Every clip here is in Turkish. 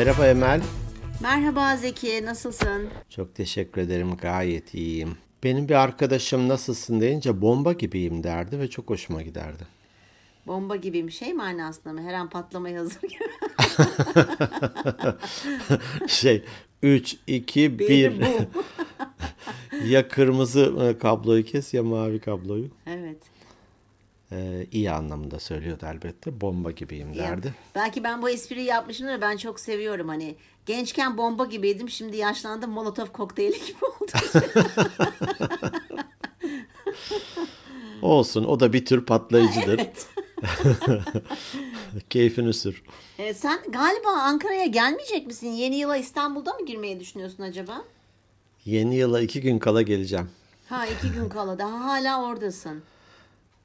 Merhaba Emel. Merhaba Zeki, nasılsın? Çok teşekkür ederim. Gayet iyiyim. Benim bir arkadaşım nasılsın deyince bomba gibiyim derdi ve çok hoşuma giderdi. Bomba gibi bir şey manasında mı? Her an patlamaya hazır gibi. şey 3, 2, 1. Benim bu. ya kırmızı e, kabloyu kes ya mavi kabloyu. Evet. Ee, iyi anlamında söylüyordu elbette. Bomba gibiyim Ya, derdi. belki ben bu espriyi yapmışımdır da ben çok seviyorum hani. Gençken bomba gibiydim, şimdi yaşlandım Molotov kokteyli gibi oldum. Olsun o da bir tür patlayıcıdır. evet. Keyfini sür. E, sen galiba Ankara'ya gelmeyecek misin? Yeni yıla İstanbul'da mı girmeyi düşünüyorsun acaba? Yeni yıla iki gün kala geleceğim. Ha iki gün kala daha hala oradasın.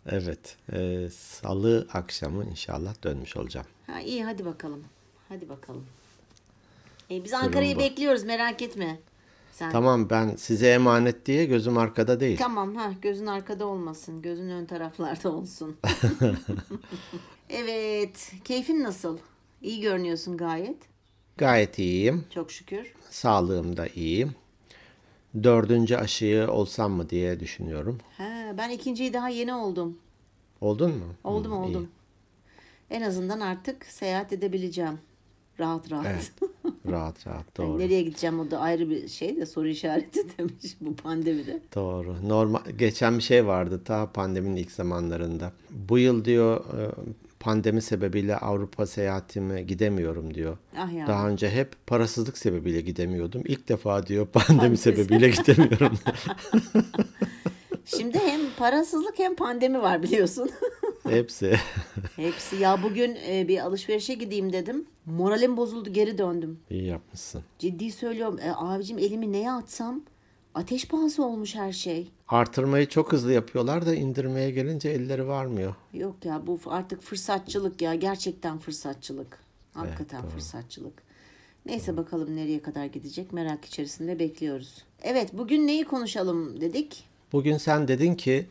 Evet. e, Salı akşamı inşallah dönmüş olacağım. Ha iyi hadi bakalım. Hadi bakalım. E, biz Ankara'yı bekliyoruz merak etme. Sen. Tamam ben size emanet diye gözüm arkada değil. Tamam ha gözün arkada olmasın. Gözün ön taraflarda olsun. evet. Keyfin nasıl? İyi görünüyorsun gayet. Gayet iyiyim. Çok şükür. Sağlığım da iyi. Dördüncü aşıyı olsam mı diye düşünüyorum. Ha, ben ikinciyi daha yeni oldum. Oldun mu? Oldum Hı, iyi. oldum. En azından artık seyahat edebileceğim. Rahat rahat. Evet. Rahat rahat Yani doğru. nereye gideceğim o da ayrı bir şey de soru işareti demiş bu pandemide. Doğru. Normal geçen bir şey vardı ta pandeminin ilk zamanlarında. Bu yıl diyor e, pandemi sebebiyle Avrupa seyahatime gidemiyorum diyor. Ah ya. Daha önce hep parasızlık sebebiyle gidemiyordum. İlk defa diyor pandemi Pandemi sebebiyle gidemiyorum. Şimdi hem parasızlık hem pandemi var biliyorsun. Hepsi. Hepsi ya bugün e, bir alışverişe gideyim dedim. Moralim bozuldu geri döndüm. İyi yapmışsın. Ciddi söylüyorum. E, abicim elimi neye atsam ateş pahası olmuş her şey. Artırmayı çok hızlı yapıyorlar da indirmeye gelince elleri varmıyor. Yok ya bu artık fırsatçılık ya. Gerçekten fırsatçılık. Hakikaten fırsatçılık. Neyse bakalım nereye kadar gidecek merak içerisinde bekliyoruz. Evet bugün neyi konuşalım dedik. Bugün sen dedin ki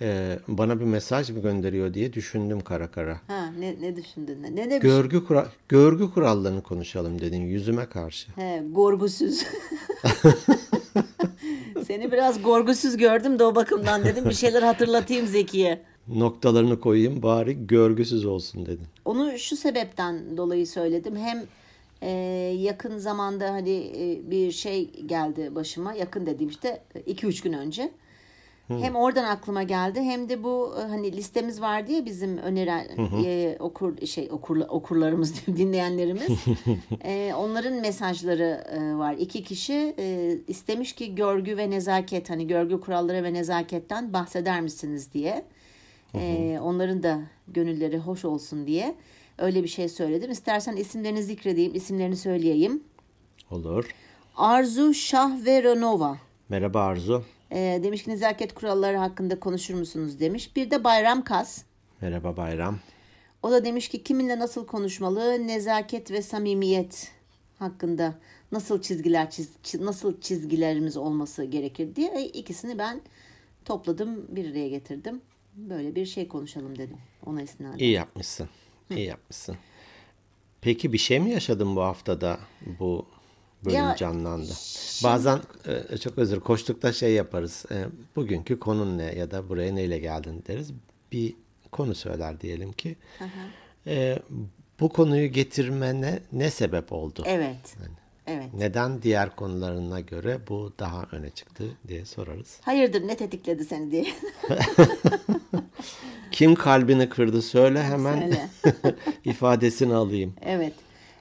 e, bana bir mesaj mı gönderiyor diye düşündüm kara kara. Ha ne, ne düşündün? Ne, ne demiş? Görgü kura görgü kurallarını konuşalım dedin yüzüme karşı. He, gorgusuz. Seni biraz gorgusuz gördüm de o bakımdan dedim bir şeyler hatırlatayım Zeki'ye. Noktalarını koyayım bari görgüsüz olsun dedin. Onu şu sebepten dolayı söyledim. Hem e, yakın zamanda hani e, bir şey geldi başıma. Yakın dediğim işte 2-3 gün önce. Hem oradan aklıma geldi hem de bu e, hani listemiz vardı ya bizim öneren e, okur şey okur, okurlarımız dinleyenlerimiz. E, onların mesajları e, var. İki kişi e, istemiş ki görgü ve nezaket hani görgü kuralları ve nezaketten bahseder misiniz diye. E, onların da gönülleri hoş olsun diye öyle bir şey söyledim. İstersen isimlerini zikredeyim, isimlerini söyleyeyim. Olur. Arzu Şah ve Renova. Merhaba Arzu. E, demiş ki nezaket kuralları hakkında konuşur musunuz demiş. Bir de Bayram Kas. Merhaba Bayram. O da demiş ki kiminle nasıl konuşmalı, nezaket ve samimiyet hakkında nasıl çizgiler çiz, nasıl çizgilerimiz olması gerekir diye E, ikisini ben topladım, bir araya getirdim. Böyle bir şey konuşalım dedim. Ona istinaden. İyi yapmışsın. İyi yapmışsın. Peki bir şey mi yaşadın bu haftada bu bölüm Ya, canlandı? Bazen e, çok özür koştukta şey yaparız. E, bugünkü konun ne ya da buraya neyle geldin deriz. Bir konu söyler diyelim ki. E, bu konuyu getirmene ne sebep oldu? Evet. Evet. Neden diğer konularına göre bu daha öne çıktı diye sorarız. Hayırdır ne tetikledi seni diye. Kim kalbini kırdı söyle hemen Söyle. ifadesini alayım. Evet.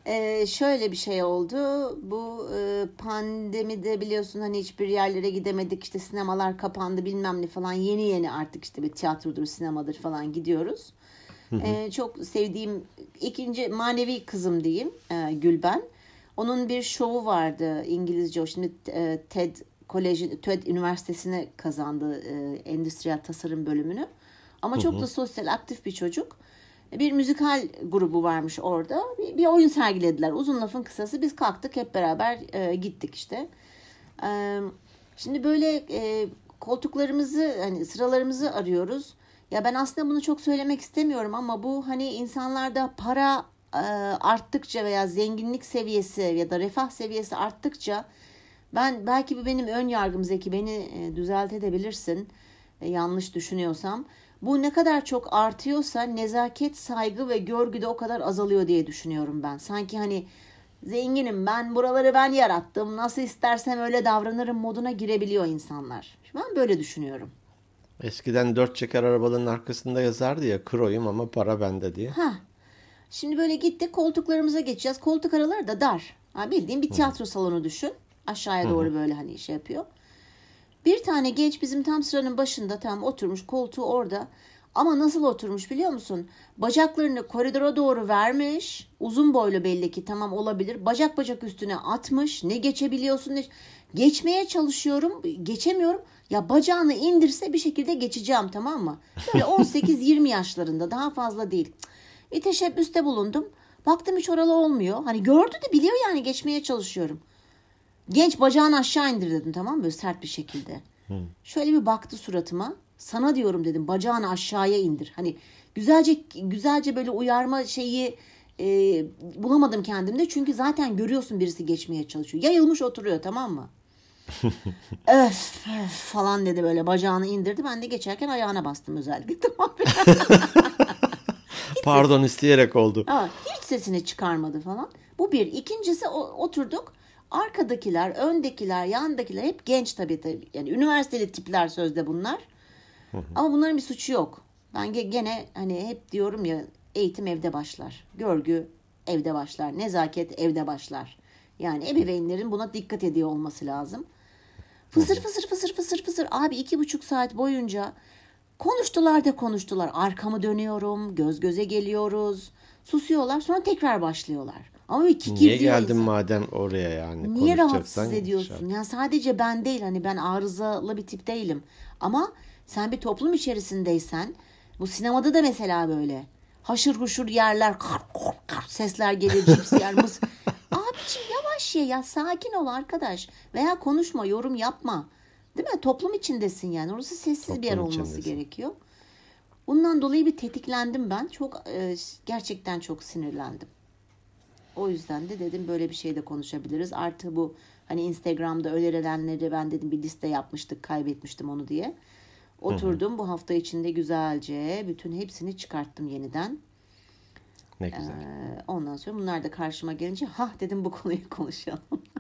Ee, şöyle bir şey oldu. Bu e, pandemide biliyorsun hani hiçbir yerlere gidemedik. İşte sinemalar kapandı bilmem ne falan. Yeni yeni artık işte bir tiyatrodur, sinemadır falan gidiyoruz. Ee, çok sevdiğim ikinci manevi kızım diyeyim e, Gülben. Onun bir şovu vardı İngilizce. O şimdi e, TED Koleji, TED Üniversitesi'ne kazandı e, endüstriyel tasarım bölümünü. Ama çok da sosyal aktif bir çocuk. Bir müzikal grubu varmış orada. Bir, bir oyun sergilediler. Uzun lafın kısası biz kalktık hep beraber e, gittik işte. E, şimdi böyle e, koltuklarımızı hani sıralarımızı arıyoruz. Ya ben aslında bunu çok söylemek istemiyorum ama bu hani insanlarda para e, arttıkça veya zenginlik seviyesi ya da refah seviyesi arttıkça ben belki bu benim ön yargım Zeki beni e, düzeltebilirsin e, yanlış düşünüyorsam. Bu ne kadar çok artıyorsa nezaket, saygı ve görgü de o kadar azalıyor diye düşünüyorum ben. Sanki hani zenginim ben buraları ben yarattım nasıl istersem öyle davranırım moduna girebiliyor insanlar. Ben böyle düşünüyorum. Eskiden dört çeker arabaların arkasında yazardı ya kroyum ama para bende diye. Ha. Şimdi böyle gittik koltuklarımıza geçeceğiz. Koltuk araları da dar. Ha, bildiğin bir tiyatro salonu düşün. Aşağıya doğru böyle hani şey yapıyor. Bir tane genç bizim tam sıranın başında tam oturmuş koltuğu orada. Ama nasıl oturmuş biliyor musun? Bacaklarını koridora doğru vermiş. Uzun boylu belli ki tamam olabilir. Bacak bacak üstüne atmış. Ne geçebiliyorsun ne... Geçmeye çalışıyorum. Geçemiyorum. Ya bacağını indirse bir şekilde geçeceğim tamam mı? Böyle 18-20 yaşlarında daha fazla değil. Bir teşebbüste bulundum. Baktım hiç oralı olmuyor. Hani gördü de biliyor yani geçmeye çalışıyorum. Genç bacağını aşağı indir dedim tamam mı? Böyle sert bir şekilde. Şöyle bir baktı suratıma. Sana diyorum dedim bacağını aşağıya indir. Hani güzelce güzelce böyle uyarma şeyi e, bulamadım kendimde. Çünkü zaten görüyorsun birisi geçmeye çalışıyor. Yayılmış oturuyor tamam mı? öf, öf falan dedi böyle bacağını indirdi. Ben de geçerken ayağına bastım özellikle. Tamam Pardon isteyerek oldu. Ha, hiç sesini çıkarmadı falan. Bu bir. İkincisi oturduk. Arkadakiler, öndekiler, yandakiler hep genç tabii tabii. Yani üniversiteli tipler sözde bunlar. Ama bunların bir suçu yok. Ben gene hani hep diyorum ya eğitim evde başlar. Görgü evde başlar. Nezaket evde başlar. Yani ebeveynlerin buna dikkat ediyor olması lazım. Fısır fısır fısır fısır fısır. Abi iki buçuk saat boyunca konuştular da konuştular. Arkamı dönüyorum, göz göze geliyoruz. Susuyorlar sonra tekrar başlıyorlar. Ama kikir Niye geldin insan. madem oraya yani? Niye rahatsız ediyorsun? Yani sadece ben değil hani ben arızalı bir tip değilim. Ama sen bir toplum içerisindeysen bu sinemada da mesela böyle. Haşır huşur yerler, kar, kar, kar sesler gelir, cips yer, mıs. Abiciğim yavaş ye ya sakin ol arkadaş. Veya konuşma, yorum yapma. Değil mi? Toplum içindesin yani. Orası sessiz bir yer Toplum olması içindesin. gerekiyor. Bundan dolayı bir tetiklendim ben. Çok e, gerçekten çok sinirlendim. O yüzden de dedim böyle bir şey de konuşabiliriz. Artı bu hani Instagram'da önerilenleri ben dedim bir liste yapmıştık kaybetmiştim onu diye. Oturdum bu hafta içinde güzelce bütün hepsini çıkarttım yeniden. Ne güzel. Ee, ondan sonra bunlar da karşıma gelince ha dedim bu konuyu konuşalım.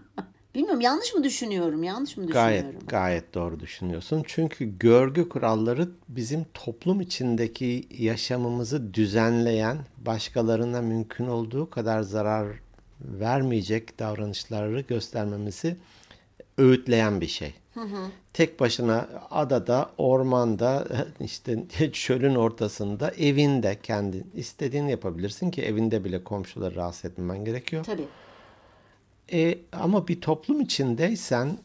Bilmiyorum yanlış mı düşünüyorum yanlış mı düşünüyorum? Gayet gayet doğru düşünüyorsun. Çünkü görgü kuralları bizim toplum içindeki yaşamımızı düzenleyen, başkalarına mümkün olduğu kadar zarar vermeyecek davranışları göstermemizi öğütleyen bir şey. Tek başına adada, ormanda, işte çölün ortasında, evinde kendin istediğini yapabilirsin ki evinde bile komşuları rahatsız etmemen gerekiyor. Tabii. E, ama bir toplum içindeysen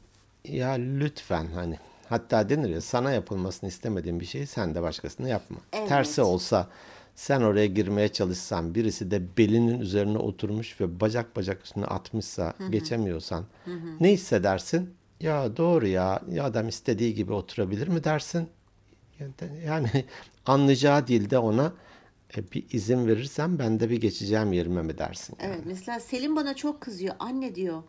ya lütfen hani hatta denir ya sana yapılmasını istemediğin bir şeyi sen de başkasına yapma. Evet. Tersi olsa sen oraya girmeye çalışsan birisi de belinin üzerine oturmuş ve bacak bacak üstüne atmışsa geçemiyorsan ne hissedersin? Ya doğru ya, ya adam istediği gibi oturabilir mi dersin? Yani anlayacağı dilde ona e, bir izin verirsen ben de bir geçeceğim yerime mi dersin? Evet mesela Selim bana çok kızıyor. Anne diyor.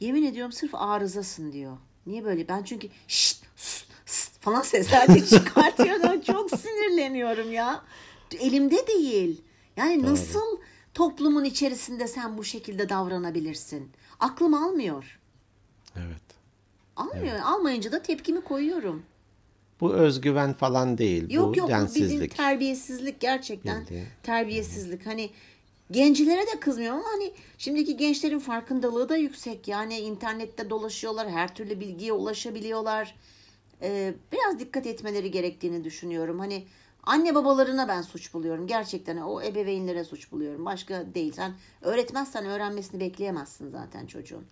Yemin ediyorum sırf arızasın diyor. Niye böyle? Ben çünkü şşt, sus, sus falan sesler de çıkartıyorum. çok sinirleniyorum ya. Elimde değil. Yani nasıl toplumun içerisinde sen bu şekilde davranabilirsin? Aklım almıyor. Evet. Almıyor. Almayınca da tepkimi koyuyorum. Bu özgüven falan değil. Yok bu yok bu bildiğin densizlik. terbiyesizlik gerçekten Bildiğin. terbiyesizlik. Hani gencilere de kızmıyorum ama hani şimdiki gençlerin farkındalığı da yüksek. Yani internette dolaşıyorlar, her türlü bilgiye ulaşabiliyorlar. Ee, biraz dikkat etmeleri gerektiğini düşünüyorum. Hani anne babalarına ben suç buluyorum. Gerçekten o ebeveynlere suç buluyorum. Başka değil. Sen öğretmezsen öğrenmesini bekleyemezsin zaten çocuğun.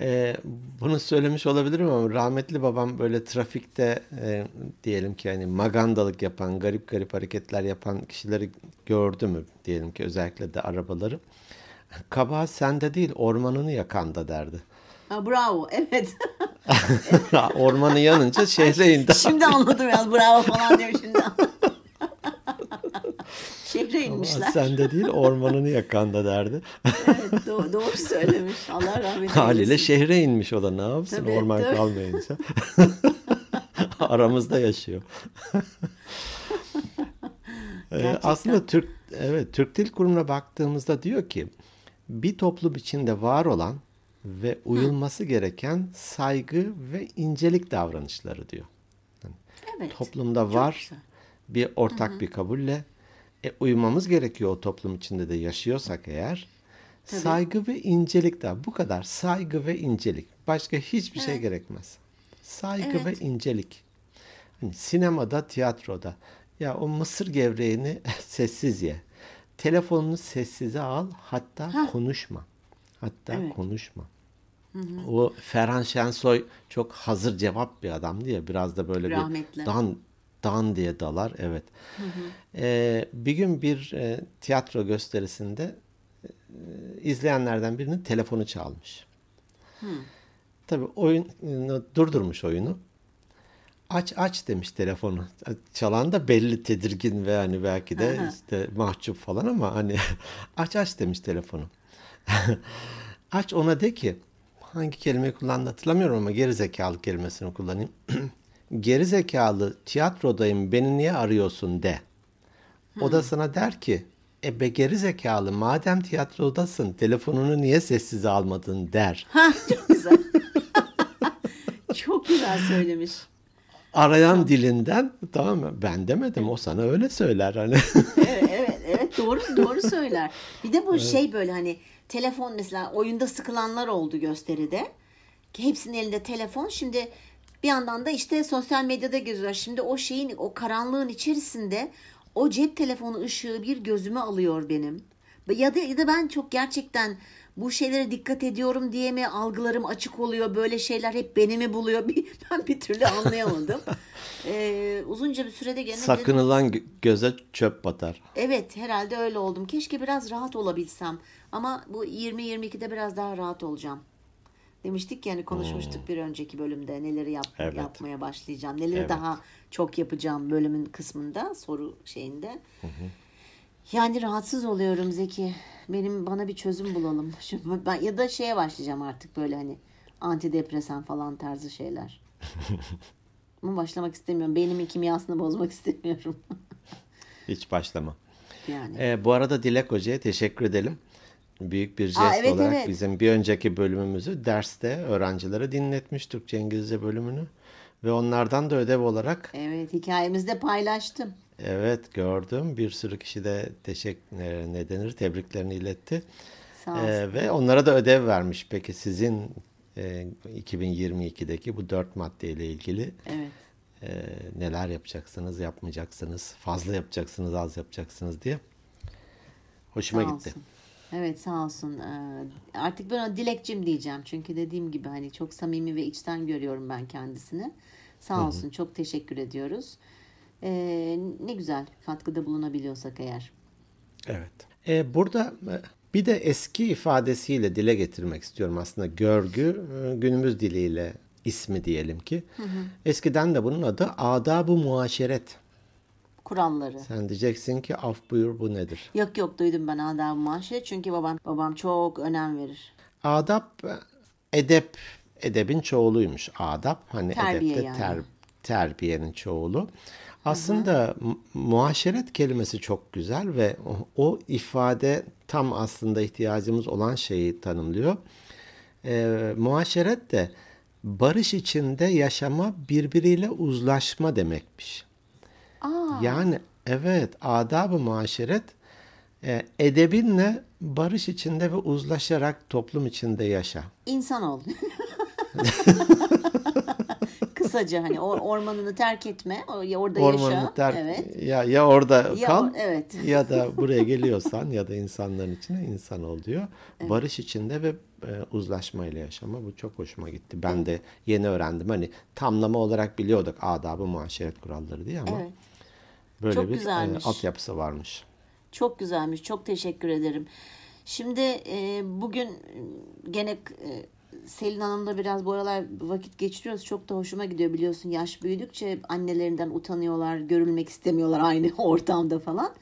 Ee, bunu söylemiş olabilirim ama rahmetli babam böyle trafikte e, diyelim ki hani magandalık yapan, garip garip hareketler yapan kişileri gördü mü diyelim ki özellikle de arabaları. Kabahat sende değil ormanını yakanda derdi. Ha, bravo. Evet. Ormanı yanınca şehre indi. Şimdi anladım ya. Bravo falan diyor şimdi. Şehre inmişler. Sen de değil ormanını yakanda derdi. evet do- doğru söylemiş. Allah rahmet eylesin. Haliyle şehre inmiş o da ne yapsın Tabii, orman tabii. kalmayınca. Aramızda yaşıyor. Ee, Gerçekten. aslında Türk evet Türk Dil Kurumu'na baktığımızda diyor ki bir toplum içinde var olan ve uyulması gereken saygı ve incelik davranışları diyor. Evet. Toplumda var güzel. bir ortak bir kabulle e, uymamız gerekiyor o toplum içinde de yaşıyorsak eğer. Tabii. Saygı ve incelik de bu kadar. Saygı ve incelik. Başka hiçbir şey Evet. gerekmez. Saygı Evet. ve incelik. Hani sinemada, tiyatroda ya o mısır gevreğini sessiz ye. Telefonunu sessize al, hatta Hah. konuşma. Hatta Evet. konuşma. O Ferhan Şensoy çok hazır cevap bir adamdı ya. Biraz da böyle Rahmetli. bir dan dan diye dalar. Evet. Ee, bir gün bir e, tiyatro gösterisinde e, izleyenlerden birinin telefonu çalmış. Tabii oyunu durdurmuş oyunu. Aç aç demiş telefonu. Çalan da belli tedirgin ve hani belki de Aha. işte mahcup falan ama hani aç aç demiş telefonu. aç ona de ki hangi kelimeyi kullandı hatırlamıyorum ama geri zekalı kelimesini kullanayım. geri zekalı tiyatrodayım beni niye arıyorsun de. O da sana der ki e be geri zekalı madem tiyatrodasın telefonunu niye sessize almadın der. Ha çok güzel. çok güzel söylemiş. Arayan dilinden tamam mı? Ben demedim o sana öyle söyler hani. Evet evet evet doğru doğru söyler. Bir de bu şey böyle hani telefon mesela oyunda sıkılanlar oldu gösteride. Ki Hepsinin elinde telefon. Şimdi bir yandan da işte sosyal medyada geziyorlar. Şimdi o şeyin o karanlığın içerisinde o cep telefonu ışığı bir gözüme alıyor benim. Ya da, ya da ben çok gerçekten bu şeylere dikkat ediyorum diye mi algılarım açık oluyor böyle şeyler hep beni mi buluyor bir, ben bir türlü anlayamadım. Ee, uzunca bir sürede gene dedim- Sakınılan gö- göze çöp batar. Evet herhalde öyle oldum. Keşke biraz rahat olabilsem. Ama bu 20-22'de biraz daha rahat olacağım. Demiştik yani konuşmuştuk bir önceki bölümde neleri yap, Evet. yapmaya başlayacağım. Neleri Evet. daha çok yapacağım bölümün kısmında soru şeyinde. Yani rahatsız oluyorum Zeki. Benim bana bir çözüm bulalım. Şu- Ben, ya da şeye başlayacağım artık böyle hani antidepresan falan tarzı şeyler. Ama başlamak istemiyorum. Beynimin kimyasını bozmak istemiyorum. Hiç başlama. yani. Ee, bu arada Dilek Hoca'ya teşekkür edelim. Büyük bir jest Aa, evet, olarak evet. bizim bir önceki bölümümüzü derste öğrencilere dinletmiş Türkçe İngilizce bölümünü. Ve onlardan da ödev olarak Evet hikayemizde paylaştım. evet gördüm. Bir sürü kişi de teşekkür ne denir tebriklerini iletti. Sağ olsun. Ee, ve onlara da ödev vermiş. Peki sizin e, 2022'deki bu dört maddeyle ilgili Evet. e, neler yapacaksınız, yapmayacaksınız, fazla yapacaksınız, az yapacaksınız diye. Hoşuma Sağ gitti. olsun. Evet sağ olsun. Ee, artık ben ona dilekçim diyeceğim. Çünkü dediğim gibi hani çok samimi ve içten görüyorum ben kendisini. Sağ olsun. Çok teşekkür ediyoruz. Ee, ne güzel katkıda bulunabiliyorsak eğer. Evet. E, burada e, bir de eski ifadesiyle dile getirmek istiyorum aslında. Görgü e, günümüz diliyle ismi diyelim ki. Eskiden de bunun adı adab-ı muaşeret. Kuralları. Sen diyeceksin ki af buyur bu nedir? Yok yok duydum ben adab maaşı. Çünkü babam babam çok önem verir. Adab e, edep edebin çoğuluymuş. Adab hani Terbiye edepte yani. ter- terbiyenin çoğulu. Aslında mu- muaşeret kelimesi çok güzel ve o, o ifade tam aslında ihtiyacımız olan şeyi tanımlıyor. Ee, muaşeret de barış içinde yaşama, birbiriyle uzlaşma demekmiş. Aa, Yani evet adab-ı muaşeret e, edebinle barış içinde ve uzlaşarak toplum içinde yaşa. insan ol. Kısaca hani o ormanını terk etme. Orada Ormanını yaşa. terk Evet. ya ya orada Ya kal evet. ya da buraya geliyorsan ya da insanların içine insan ol diyor. Barış içinde ve e, uzlaşmayla yaşama bu çok hoşuma gitti. Ben de yeni öğrendim. Hani tamlama olarak biliyorduk adabı muaşeret kuralları diye ama Evet. böyle Çok bir e, güzelmiş. altyapısı varmış. Çok güzelmiş. Çok teşekkür ederim. Şimdi e, bugün e, gene e, Selin Hanım'la biraz bu aralar vakit geçiriyoruz. Çok da hoşuma gidiyor biliyorsun. Yaş büyüdükçe annelerinden utanıyorlar, görülmek istemiyorlar aynı ortamda falan.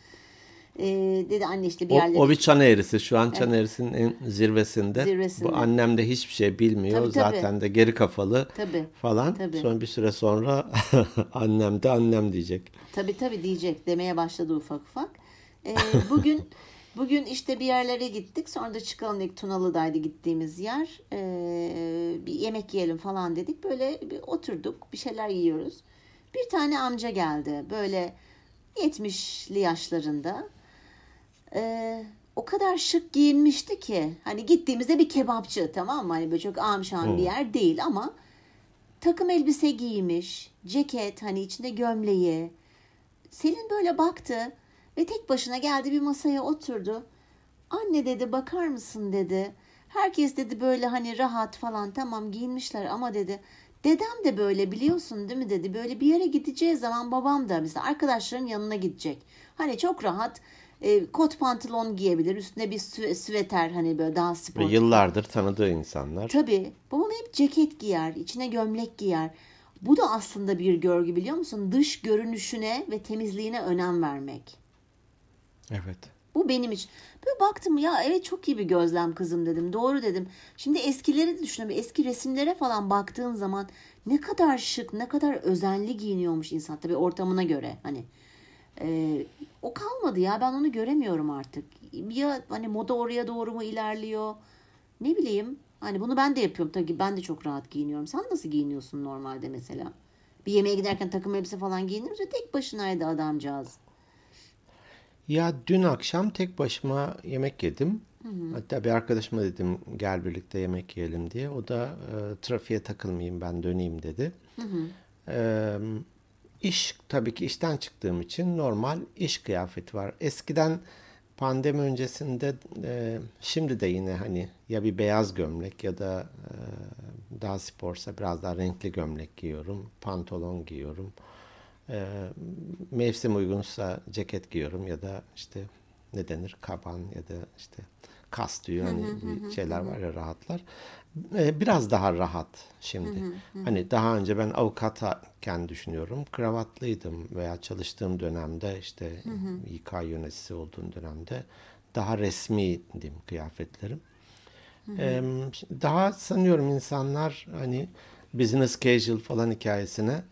E, dedi anne işte bir O, yerlere o bir çan eğrisi. Şu an çan eğrisinin en zirvesinde. Zirvesinde. Bu annem de hiçbir şey bilmiyor. Tabii, tabii. Zaten de geri kafalı Tabii, falan. tabii. Sonra bir süre sonra annem de annem diyecek. Tabii tabii diyecek demeye başladı ufak ufak. Ee, bugün bugün işte bir yerlere gittik. Sonra da çıkalım dedik. Tunalı'daydı gittiğimiz yer. Ee, bir yemek yiyelim falan dedik. Böyle bir oturduk. Bir şeyler yiyoruz. Bir tane amca geldi. Böyle 70'li yaşlarında. Ee, o kadar şık giyinmişti ki. Hani gittiğimizde bir kebapçı tamam mı? Hani böyle çok amşan bir yer değil ama takım elbise giymiş. Ceket hani içinde gömleği. Selin böyle baktı ve tek başına geldi bir masaya oturdu. Anne dedi bakar mısın dedi. Herkes dedi böyle hani rahat falan tamam giyinmişler ama dedi. Dedem de böyle biliyorsun değil mi dedi. Böyle bir yere gideceği zaman babam da mesela arkadaşların yanına gidecek. Hani çok rahat e, kot pantolon giyebilir. Üstüne bir sü- süveter hani böyle daha sportif. yıllardır tanıdığı insanlar. Tabii. Babam hep ceket giyer, içine gömlek giyer. Bu da aslında bir görgü biliyor musun? Dış görünüşüne ve temizliğine önem vermek. Evet. Bu benim için. Böyle baktım ya evet çok iyi bir gözlem kızım dedim. Doğru dedim. Şimdi eskileri de düşünüyorum. Eski resimlere falan baktığın zaman ne kadar şık, ne kadar özenli giyiniyormuş insan. Tabii ortamına göre hani. Ee, o kalmadı ya ben onu göremiyorum artık. Ya hani moda oraya doğru mu ilerliyor? Ne bileyim. Hani bunu ben de yapıyorum tabii ben de çok rahat giyiniyorum. Sen nasıl giyiniyorsun normalde mesela? Bir yemeğe giderken takım elbise falan giyinir misin? Tek başınaydı adamcağız. Ya dün akşam tek başıma yemek yedim. Hatta bir arkadaşıma dedim gel birlikte yemek yiyelim diye. O da e, trafiğe takılmayayım ben döneyim dedi. E, iş tabii ki işten çıktığım için normal iş kıyafeti var. Eskiden pandemi öncesinde e, şimdi de yine hani ya bir beyaz gömlek ya da e, daha sporsa biraz daha renkli gömlek giyiyorum. Pantolon giyiyorum. E, mevsim uygunsa ceket giyiyorum ya da işte ne denir kaban ya da işte kas tüyü hani bir şeyler var ya rahatlar. E, biraz daha rahat şimdi. Hani daha önce ben avukatken düşünüyorum. Kravatlıydım veya çalıştığım dönemde işte İK yöneticisi olduğum dönemde daha resmiydim kıyafetlerim. Ee, Daha sanıyorum insanlar hani business casual falan hikayesine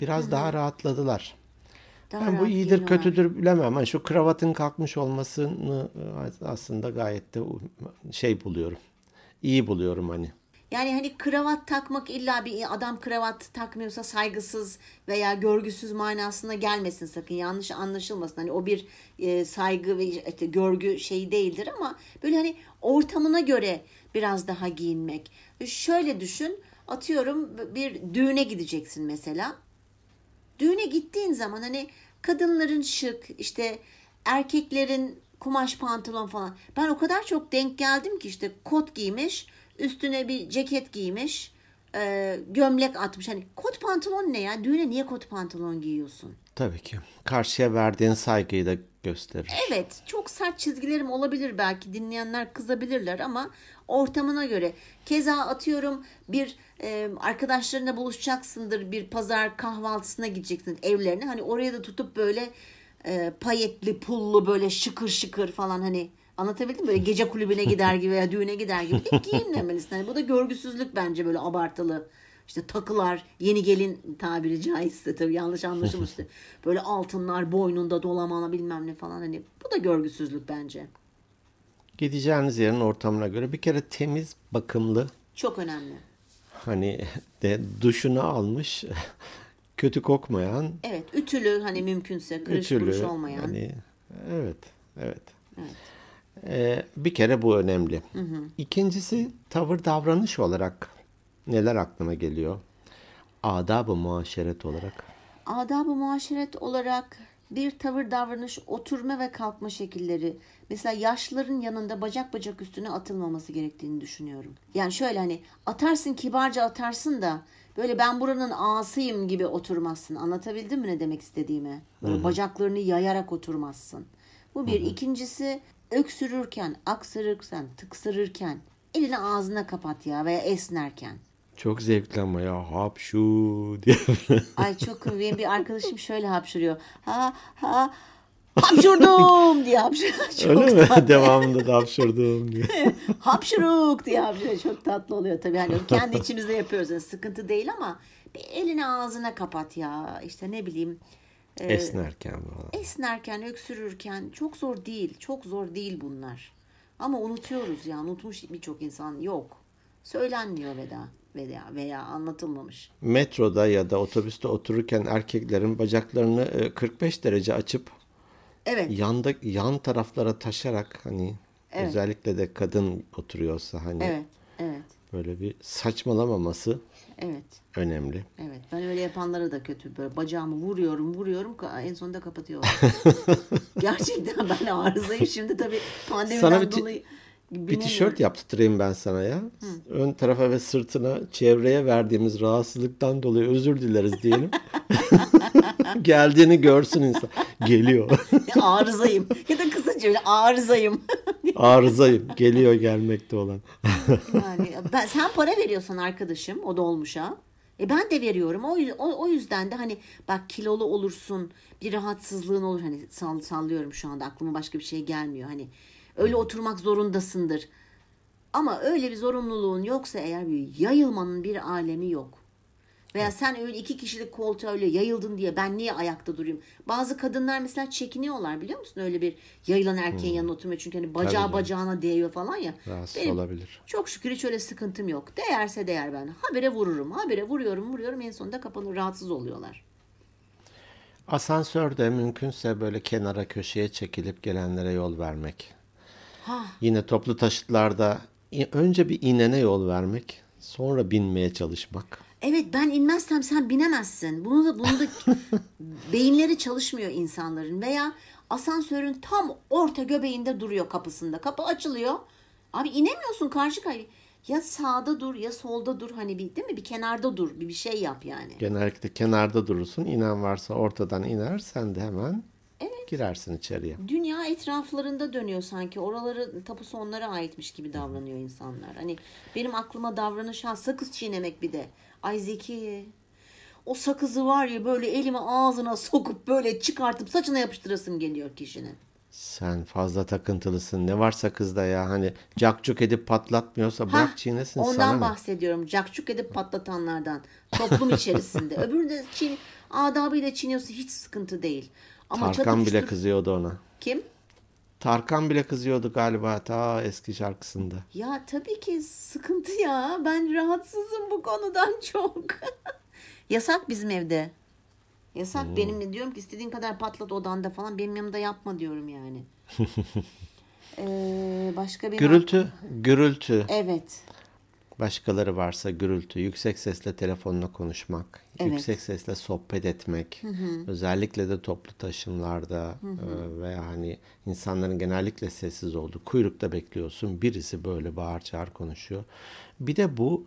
biraz daha rahatladılar. Daha Ben bu iyidir kötüdür bilemem. Hani şu kravatın kalkmış olmasını e, aslında gayet de şey buluyorum. İyi buluyorum hani. Yani hani kravat takmak illa bir adam kravat takmıyorsa saygısız veya görgüsüz manasına gelmesin sakın. Yanlış anlaşılmasın. Hani o bir e, saygı ve işte görgü şeyi değildir ama böyle hani ortamına göre biraz daha giyinmek. Şöyle düşün. Atıyorum bir düğüne gideceksin mesela. Düğüne gittiğin zaman hani kadınların şık işte erkeklerin kumaş pantolon falan. Ben o kadar çok denk geldim ki işte kot giymiş üstüne bir ceket giymiş e, gömlek atmış. Hani kot pantolon ne ya? Düğüne niye kot pantolon giyiyorsun? Tabii ki. Karşıya verdiğin saygıyı da gösterir. Evet çok sert çizgilerim olabilir belki dinleyenler kızabilirler ama ortamına göre. Keza atıyorum bir e, arkadaşlarına buluşacaksındır bir pazar kahvaltısına gideceksin evlerine. Hani oraya da tutup böyle e, payetli pullu böyle şıkır şıkır falan hani anlatabildim mi? Böyle gece kulübüne gider gibi veya düğüne gider gibi de giyinmemelisin. Hani bu da görgüsüzlük bence böyle abartılı. İşte takılar, yeni gelin tabiri caizse tabii yanlış anlaşılmıştı. Böyle altınlar boynunda dolamalı bilmem ne falan hani bu da görgüsüzlük bence. Gideceğiniz yerin ortamına göre bir kere temiz, bakımlı, Çok önemli. hani de duşunu almış, kötü kokmayan, Evet ütülü hani mümkünse kırış ütülü. olmayan. Hani, evet, evet. Evet. Ee, bir kere bu önemli. İkincisi tavır davranış olarak neler aklına geliyor? Adab-ı muaşeret olarak. Adab-ı muaşeret olarak bir tavır davranış, oturma ve kalkma şekilleri. Mesela yaşlıların yanında bacak bacak üstüne atılmaması gerektiğini düşünüyorum. Yani şöyle hani atarsın kibarca atarsın da böyle ben buranın ağasıyım gibi oturmazsın. Anlatabildim mi ne demek istediğimi? Böyle bacaklarını yayarak oturmazsın. Bu bir. İkincisi öksürürken, aksırırken, tıksırırken elini ağzına kapat ya veya esnerken. Çok zevkli ama ya hapşu diye. Ay çok benim bir arkadaşım şöyle hapşırıyor. Ha ha hapşurdum diye hapşırıyor. Çok Öyle mi? tatlı. Devamında da hapşurdum diye. Hapşuruk diye hapşırıyor. Çok tatlı oluyor tabii. Hani kendi içimizde yapıyoruz. Yani sıkıntı değil ama bir elini ağzına kapat ya. İşte ne bileyim. e, Esnerken falan. esnerken, öksürürken çok zor değil. Çok zor değil bunlar. Ama unutuyoruz ya. Unutmuş birçok insan yok. Söylenmiyor veya veya veya anlatılmamış. Metroda ya da otobüste otururken erkeklerin bacaklarını e, 45 derece açıp Evet. yanda yan taraflara taşarak hani Evet. özellikle de kadın oturuyorsa hani Evet. Evet. böyle bir saçmalamaması Evet. önemli. Evet. Ben öyle yapanlara da kötü. Böyle bacağımı vuruyorum, vuruyorum. En sonunda kapatıyorum. Gerçekten ben arızayım. Şimdi tabii pandemiden Sana bir dolayı Bir tişört yaptırayım ben sana ya. Ön tarafa ve sırtına çevreye verdiğimiz rahatsızlıktan dolayı özür dileriz diyelim. Geldiğini görsün insan. Geliyor. arızayım. Ya da kısaca öyle arızayım. Arızayım. Geliyor gelmekte olan. yani ben, sen para veriyorsan arkadaşım o dolmuşa. E ben de veriyorum. O, o, o yüzden de hani bak kilolu olursun, bir rahatsızlığın olur. Hani sall, sallıyorum şu anda aklıma başka bir şey gelmiyor. Hani öyle oturmak zorundasındır. Ama öyle bir zorunluluğun yoksa eğer bir yayılmanın bir alemi yok. Veya sen öyle iki kişilik koltuğa öyle yayıldın diye ben niye ayakta durayım? Bazı kadınlar mesela çekiniyorlar biliyor musun? Öyle bir yayılan erkeğin yanına oturmaya çünkü hani bacağı canım. bacağına değiyor falan ya. Rahatsız Benim olabilir. çok şükür hiç öyle sıkıntım yok. Değerse değer ben. Habire vururum. Habire vuruyorum vuruyorum en sonunda kapanır rahatsız oluyorlar. Asansörde mümkünse böyle kenara köşeye çekilip gelenlere yol vermek. Ha. Yine toplu taşıtlarda önce bir inene yol vermek, sonra binmeye çalışmak. Evet ben inmezsem sen binemezsin. Bunu da bunu da beyinleri çalışmıyor insanların veya asansörün tam orta göbeğinde duruyor kapısında. Kapı açılıyor. Abi inemiyorsun karşı karşıya. Ya sağda dur ya solda dur hani bir değil mi? Bir kenarda dur. Bir bir şey yap yani. Genellikle kenarda durursun. İnen varsa ortadan iner. Sen de hemen girersin içeriye. Dünya etraflarında dönüyor sanki. Oraları tapusu onlara aitmiş gibi davranıyor insanlar. Hani benim aklıma davranış ha sakız çiğnemek bir de. Ay Zeki o sakızı var ya böyle elime ağzına sokup böyle çıkartıp saçına yapıştırasım geliyor kişinin. Sen fazla takıntılısın. Ne varsa kızda ya. Hani cakcuk edip patlatmıyorsa bırak çiğnesin Ondan sana ne? bahsediyorum. Cakçuk edip patlatanlardan. Toplum içerisinde. Öbürü de çiğ, adabıyla çiğniyorsa hiç sıkıntı değil. Ama Tarkan bile kızıyordu ona. Kim? Tarkan bile kızıyordu galiba ta eski şarkısında. Ya tabii ki sıkıntı ya. Ben rahatsızım bu konudan çok. Yasak bizim evde. Yasak Hmm. benim diyorum ki istediğin kadar patlat odanda falan benim yanımda yapma diyorum yani. Ee, başka bir Gürültü, gürültü. Evet. Başkaları varsa gürültü, yüksek sesle telefonla konuşmak, Evet. yüksek sesle sohbet etmek, özellikle de toplu taşımlarda e, veya hani insanların genellikle sessiz olduğu kuyrukta bekliyorsun, birisi böyle bağır çağır konuşuyor. Bir de bu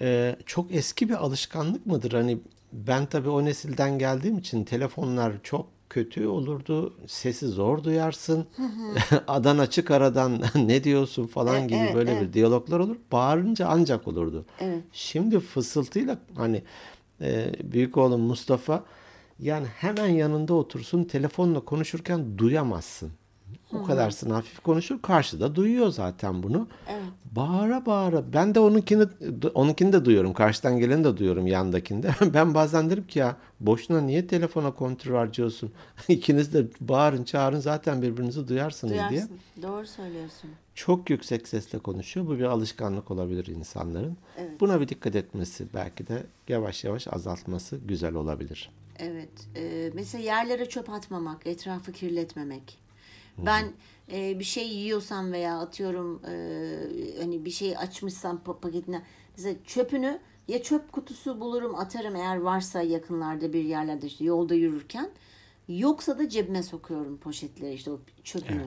e, çok eski bir alışkanlık mıdır? Hani ben tabii o nesilden geldiğim için telefonlar çok kötü olurdu. Sesi zor duyarsın. Adan açık aradan ne diyorsun falan E- gibi evet, böyle evet. bir diyaloglar olur. Bağırınca ancak olurdu. Evet. Şimdi fısıltıyla hani e, büyük oğlum Mustafa yani hemen yanında otursun telefonla konuşurken duyamazsın. O kadarsın hafif konuşur. Karşıda duyuyor zaten bunu. Evet. Bağıra bağıra. Ben de onunkini onunkini de duyuyorum. Karşıdan geleni de duyuyorum yandakinde. Ben bazen derim ki ya boşuna niye telefona kontrol harcıyorsun? İkiniz de bağırın çağırın zaten birbirinizi duyarsınız diye. Duyarsın. Doğru söylüyorsun. Çok yüksek sesle konuşuyor. Bu bir alışkanlık olabilir insanların. Evet. Buna bir dikkat etmesi belki de yavaş yavaş azaltması güzel olabilir. Evet. e, mesela yerlere çöp atmamak, etrafı kirletmemek. Ben e, bir şey yiyorsam veya atıyorum e, hani bir şey açmışsam pa- paketine mesela çöpünü ya çöp kutusu bulurum atarım eğer varsa yakınlarda bir yerlerde işte yolda yürürken yoksa da cebime sokuyorum poşetleri işte o çöpünü.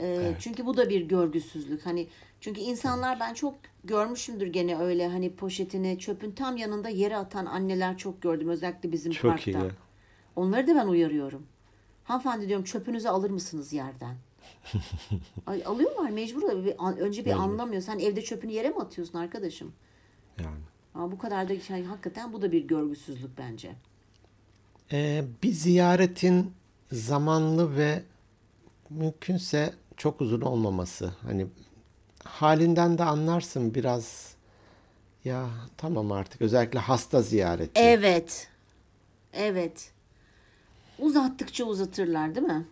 E, Çünkü bu da bir görgüsüzlük. Hani çünkü insanlar ben çok görmüşümdür gene öyle hani poşetini çöpün tam yanında yere atan anneler çok gördüm özellikle bizim Çok parkta. iyi. Onları da ben uyarıyorum. Hanımefendi diyorum çöpünüzü alır mısınız yerden? Ay, alıyorlar mecbur. Bir, önce bir anlamıyor. Sen evde çöpünü yere mi atıyorsun arkadaşım? Yani. Ama bu kadar da şey, hakikaten bu da bir görgüsüzlük bence. Ee, bir ziyaretin zamanlı ve mümkünse çok uzun olmaması. Hani halinden de anlarsın biraz ya tamam artık özellikle hasta ziyareti. Evet. Evet. Uzattıkça uzatırlar değil mi?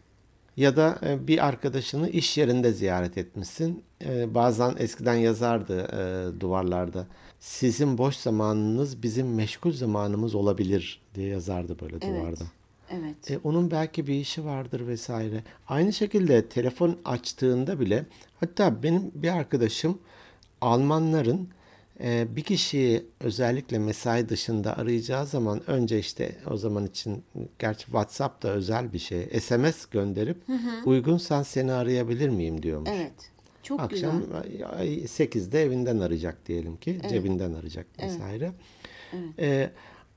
Ya da e, bir arkadaşını iş yerinde ziyaret etmişsin. E, Bazen eskiden yazardı e, duvarlarda. Sizin boş zamanınız bizim meşgul zamanımız olabilir diye yazardı böyle Evet. duvarda. Evet. E, onun belki bir işi vardır vesaire. Aynı şekilde telefon açtığında bile hatta benim bir arkadaşım Almanların bir kişiyi özellikle mesai dışında arayacağı zaman önce işte o zaman için gerçi WhatsApp da özel bir şey SMS gönderip uygunsan seni arayabilir miyim diyormuş. Evet. Çok Akşam güzel. ay- 8'de evinden arayacak diyelim ki. Cebinden arayacak vesaire. Ee,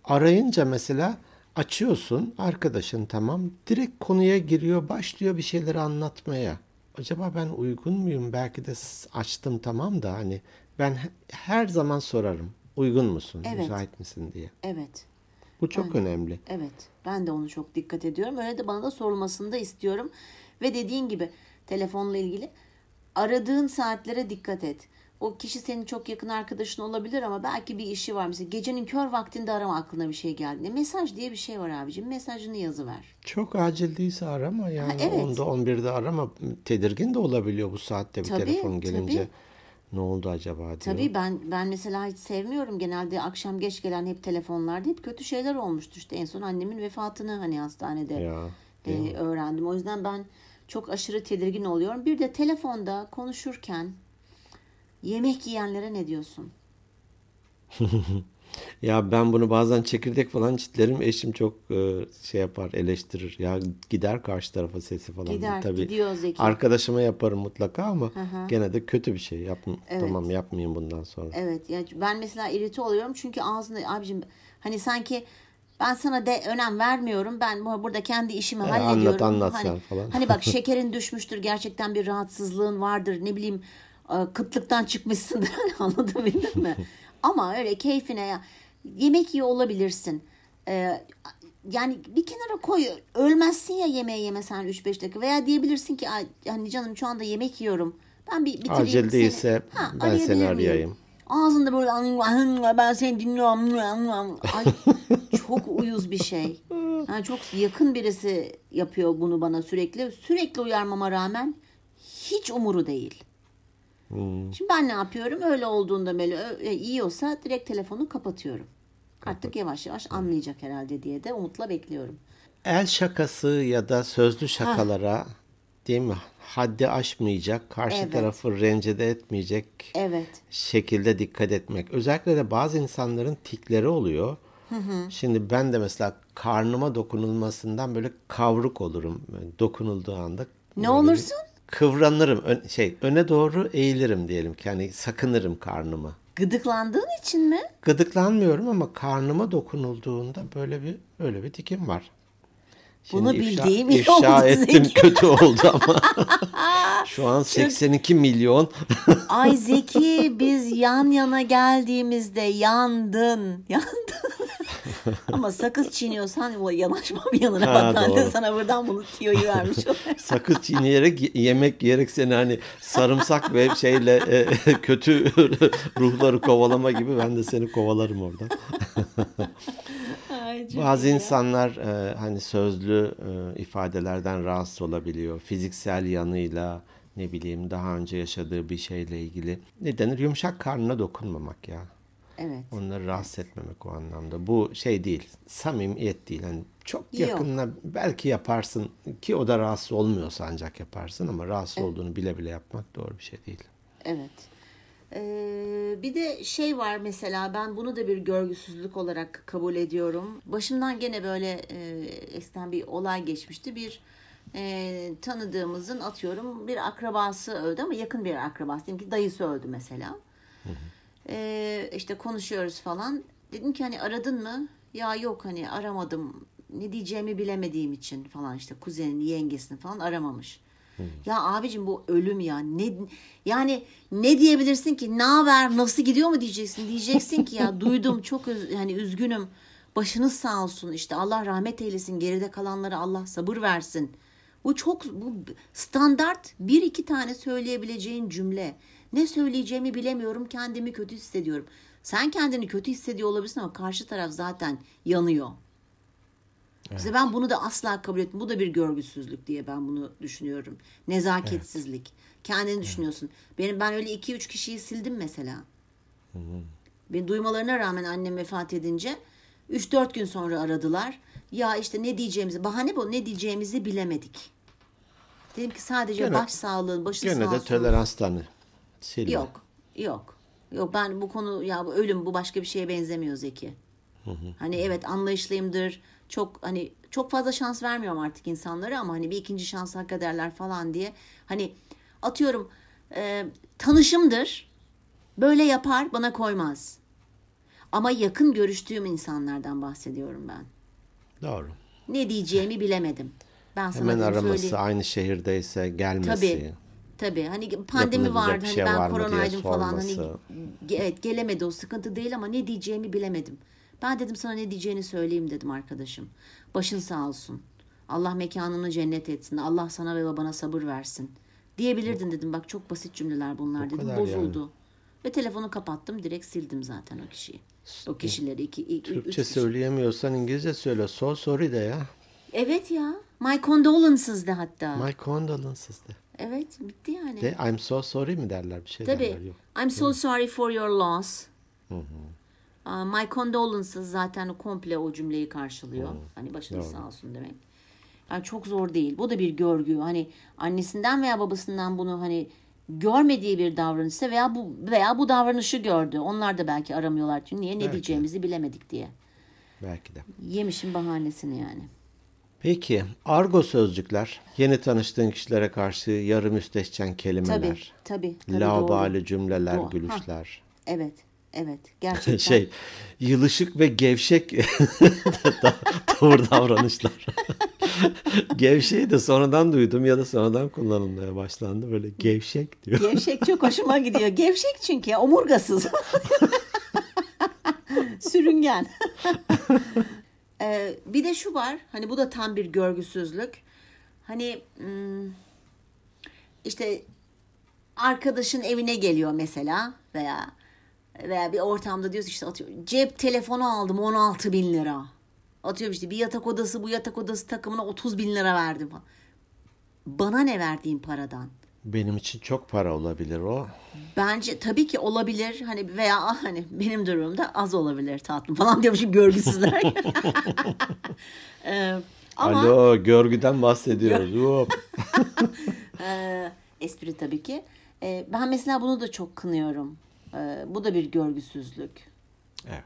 arayınca mesela açıyorsun arkadaşın tamam. Direkt konuya giriyor başlıyor bir şeyleri anlatmaya. Acaba ben uygun muyum? Belki de açtım tamam da hani ben he- her zaman sorarım. Uygun musun? Evet. Müsait misin diye. Evet. Bu çok önemli. Evet. Ben de onu çok dikkat ediyorum. Öyle de bana da sorulmasını da istiyorum. Ve dediğin gibi telefonla ilgili aradığın saatlere dikkat et. O kişi senin çok yakın arkadaşın olabilir ama belki bir işi var. Mesela gecenin kör vaktinde arama aklına bir şey geldi. Mesaj diye bir şey var abicim. Mesajını yazıver. Çok acil değilse arama yani Ha, evet. 10'da 11'de arama. Tedirgin de olabiliyor bu saatte bir Tabii, telefon gelince. tabii. Ne oldu acaba diyor. Tabii ben ben mesela hiç sevmiyorum. Genelde akşam geç gelen hep telefonlarda hep kötü şeyler olmuştu. İşte en son annemin vefatını hani hastanede Ya, e, öğrendim. O yüzden ben çok aşırı tedirgin oluyorum. Bir de telefonda konuşurken yemek yiyenlere ne diyorsun? Ya ben bunu bazen çekirdek falan çitlerim. Eşim çok e, şey yapar, eleştirir. Ya gider karşı tarafa sesi falan. Gider, Tabii gidiyor Zeki. arkadaşıma yaparım mutlaka ama gene de kötü bir şey. Yap, Tamam yapmayayım bundan sonra. Evet ya ben mesela irite oluyorum çünkü ağzında abicim hani sanki ben sana de önem vermiyorum. Ben bu- burada kendi işimi anlat, hallediyorum. anlat hani, sen falan. Hani bak şekerin düşmüştür gerçekten bir rahatsızlığın vardır ne bileyim e, kıtlıktan çıkmışsındır anladın bildin mi? Ama öyle keyfine ya yemek yiyor olabilirsin. E, yani bir kenara koy ölmezsin ya yemeği yemesen 3-5 dakika veya diyebilirsin ki "Ay, hani canım şu anda yemek yiyorum. Ben bir bitireyim Acil seni." değilse Ha, ben seni miyim? arayayım. Ağzında böyle ben seni dinliyorum. Ay çok uyuz bir şey. Yani çok yakın birisi yapıyor bunu bana sürekli. Sürekli uyarmama rağmen hiç umuru değil. Şimdi ben ne yapıyorum? Öyle olduğunda böyle yiyorsa direkt telefonu kapatıyorum. Artık yavaş yavaş anlayacak herhalde diye de umutla bekliyorum. El şakası ya da sözlü şakalara değil mi? Haddi aşmayacak, karşı Evet. tarafı rencide etmeyecek Evet. şekilde dikkat etmek. Özellikle de bazı insanların tikleri oluyor. Şimdi ben de mesela karnıma dokunulmasından böyle kavruk olurum. Dokunulduğu anda. Ne olursun? bir Kıvranırım. Ön- şey öne doğru eğilirim diyelim ki. Hani sakınırım karnımı. Gıdıklandığın için mi? Gıdıklanmıyorum ama karnıma dokunulduğunda böyle bir böyle bir tikim var. Bunu ifşa- bildiğim iyi ifşa oldu ettim Zeki. kötü oldu ama. Şu an 82 milyon. Ay Zeki biz yan yana geldiğimizde yandın. Yandın. Ama sakız çiğniyorsan yanaşmam yanına Ha, bak ben de sana buradan bunu tiyoyu vermiş. Sakız çiğneyerek yemek yiyerek seni hani sarımsak ve şeyle e, kötü ruhları kovalama gibi ben de seni kovalarım oradan. Ay, çok Bazı insanlar e, hani sözlü e, ifadelerden rahatsız olabiliyor. Fiziksel yanıyla ne bileyim daha önce yaşadığı bir şeyle ilgili. Ne denir? Yumuşak karnına dokunmamak ya. Evet. Onları rahatsız etmemek o anlamda. Bu şey değil. Samimiyet değil. Hani çok Yok. yakınına belki yaparsın ki o da rahatsız olmuyorsa ancak yaparsın ama rahatsız olduğunu bile bile yapmak doğru bir şey değil. Evet. Ee, bir de şey var mesela ben bunu da bir görgüsüzlük olarak kabul ediyorum. Başımdan gene böyle e, eskiden bir olay geçmişti. Bir e, tanıdığımızın atıyorum bir akrabası öldü ama yakın bir akrabası. Diyelim ki dayısı öldü mesela. Ee, işte konuşuyoruz falan. Dedim ki hani aradın mı? Ya yok hani aramadım. Ne diyeceğimi bilemediğim için falan işte kuzenini, yengesini falan aramamış. Ya abicim bu ölüm ya. Ne yani ne diyebilirsin ki? Ne haber? Nasıl gidiyor mu diyeceksin? Diyeceksin ki ya duydum çok üz, yani üzgünüm. Başınız sağ olsun işte Allah rahmet eylesin. Geride kalanlara Allah sabır versin. Bu çok bu standart bir iki tane söyleyebileceğin cümle. Ne söyleyeceğimi bilemiyorum, kendimi kötü hissediyorum. Sen kendini kötü hissediyor olabilirsin ama karşı taraf zaten yanıyor. İşte ben bunu da asla kabul etmiyorum. Bu da bir görgüsüzlük diye ben bunu düşünüyorum. Nezaketsizlik. Kendini düşünüyorsun. Benim ben öyle iki üç kişiyi sildim mesela. Beni duymalarına rağmen annem vefat edince 3-4 gün sonra aradılar. Ya işte ne diyeceğimizi, bahane bu ne diyeceğimizi bilemedik. Dedim ki sadece Gene- baş sağlığın, başı Gene sağ de olsun. toleranstan silme. Yok, yok. Yok ben bu konu ya bu ölüm bu başka bir şeye benzemiyor Zeki. Hani evet anlayışlıyımdır. Çok hani çok fazla şans vermiyorum artık insanlara ama hani bir ikinci şans hak ederler falan diye. Hani atıyorum e, tanışımdır. Böyle yapar bana koymaz. Ama yakın görüştüğüm insanlardan bahsediyorum ben. Doğru. Ne diyeceğimi bilemedim. Ben sana Hemen araması, söyleyeyim. aynı şehirdeyse gelmesi. Tabii. Tabii. Hani pandemi vardı. Hani şey ben var koronaydım falan. Hani evet gelemedi o sıkıntı değil ama ne diyeceğimi bilemedim. Ben dedim sana ne diyeceğini söyleyeyim dedim arkadaşım. Başın sağ olsun. Allah mekanını cennet etsin. Allah sana ve babana sabır versin. Diyebilirdin dedim. Bak çok basit cümleler bunlar dedim. Bozuldu. Ve telefonu kapattım. Direkt sildim zaten o kişiyi. O kişileri iki, iki üç Türkçe kişi. söyleyemiyorsan İngilizce söyle. So sorry de ya. Evet ya. My condolences de hatta. My condolences de. Evet bitti yani. De I'm so sorry mi derler bir şey Tabii. derler. Yok. I'm so sorry for your loss. Uh, my condolences zaten komple o cümleyi karşılıyor. Hani başınız sağ olsun demek. Yani çok zor değil. Bu da bir görgü. Hani annesinden veya babasından bunu hani görmediği bir davranışsa veya bu veya bu davranışı gördü. Onlar da belki aramıyorlar. Çünkü niye ne Belki. diyeceğimizi bilemedik diye. Belki de. Yemişin bahanesini yani. Peki argo sözcükler yeni tanıştığın kişilere karşı yarı müstehcen kelimeler. Tabii, tabii. tabii Laubali doğru. cümleler, Doğru. gülüşler. Evet, evet. Gerçekten. şey yılışık ve gevşek tavır davranışlar. Gevşeği de sonradan duydum ya da sonradan kullanılmaya başlandı. Böyle gevşek diyor. Gevşek çok hoşuma gidiyor. Gevşek çünkü ya, omurgasız. Sürüngen. Ee, bir de şu var. Hani bu da tam bir görgüsüzlük. Hani hmm, işte arkadaşın evine geliyor mesela veya veya bir ortamda diyorsun işte atıyor cep telefonu aldım 16 bin lira. Atıyorum işte bir yatak odası bu yatak odası takımına 30 bin lira verdim falan. Bana ne verdiğin paradan? Benim için çok para olabilir o. Bence tabii ki olabilir hani veya ah, hani benim durumumda az olabilir tatlım falan diyormuşum görgüsüzler. Ee, ama Alo görgüden bahsediyoruz. Hop. e, espri tabii ki. Ee, ben mesela bunu da çok kınıyorum. Ee, bu da bir görgüsüzlük. evet.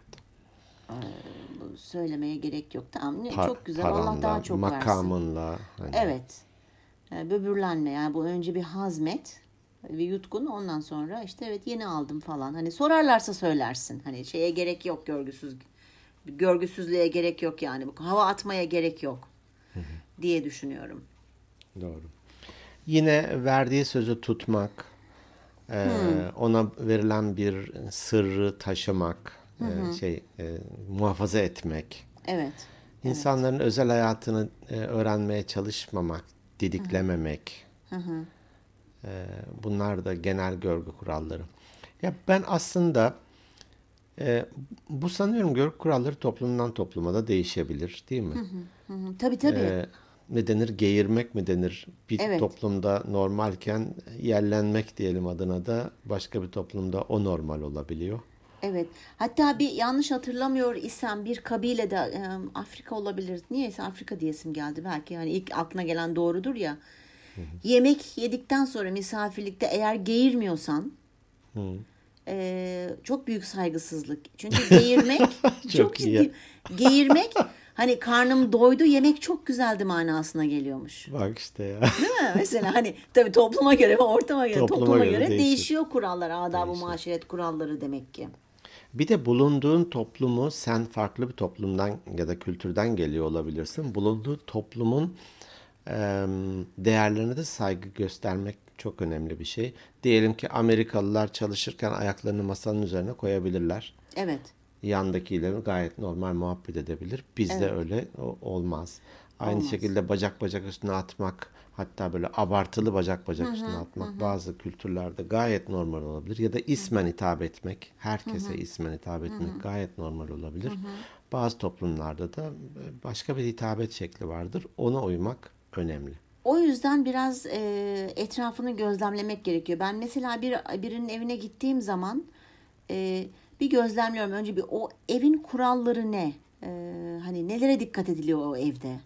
Bu söylemeye gerek yok. Tamam ne çok güzel. Allah paranla, daha çok versin. makamınla. Hani Evet. Ee, Böbürlenme yani bu önce bir hazmet ve yutkun ondan sonra işte evet yeni aldım falan. Hani sorarlarsa söylersin. Hani şeye gerek yok görgüsüz görgüsüzlüğe gerek yok yani. Hava atmaya gerek yok diye düşünüyorum. Doğru. Yine verdiği sözü tutmak, e, ona verilen bir sırrı taşımak, e, şey e, muhafaza etmek, Evet. insanların özel hayatını e, öğrenmeye çalışmamak, didiklememek. E, bunlar da genel görgü kuralları. Ya ben aslında e, bu sanıyorum görgü kuralları toplumdan topluma da değişebilir, değil mi? Hı hı. Tabii tabii. Ee, ne denir? Geğirmek mi denir? Bir Evet. toplumda normalken yerlenmek diyelim adına da başka bir toplumda o normal olabiliyor. Evet. Hatta bir yanlış hatırlamıyor isem bir kabilede e, Afrika olabilir. Niyeyse Afrika diyesim geldi. Belki yani ilk aklına gelen doğrudur ya. Yemek yedikten sonra misafirlikte eğer geğirmiyorsan e, çok büyük saygısızlık. Çünkü geğirmek çok, Çok ciddi. Geğirmek hani karnım doydu yemek çok güzeldi manasına geliyormuş. Bak işte ya. Değil mi? Mesela hani tabii topluma göre ve ortama göre Topluma topluma, göre göre, değişir. değişiyor kurallar, adab-ı muaşeret kuralları demek ki. Bir de bulunduğun toplumu sen farklı bir toplumdan ya da kültürden geliyor olabilirsin. Bulunduğu toplumun değerlerine de saygı göstermek çok önemli bir şey. Diyelim ki Amerikalılar çalışırken ayaklarını masanın üzerine koyabilirler. Evet. Yandakiyle gayet normal muhabbet edebilir. Bizde Evet. öyle olmaz. Aynı Olmaz. şekilde bacak bacak üstüne atmak, hatta böyle abartılı bacak bacak üstüne atmak bazı kültürlerde gayet normal olabilir. Ya da ismen hitap etmek, herkese ismen hitap etmek gayet normal olabilir. Bazı toplumlarda da e, başka bir hitabet şekli vardır. Ona uymak önemli. O yüzden biraz e, etrafını gözlemlemek gerekiyor. Ben mesela bir birinin evine gittiğim zaman e, bir gözlemliyorum. Önce bir o evin kuralları ne? E, hani nelere dikkat ediliyor o evde?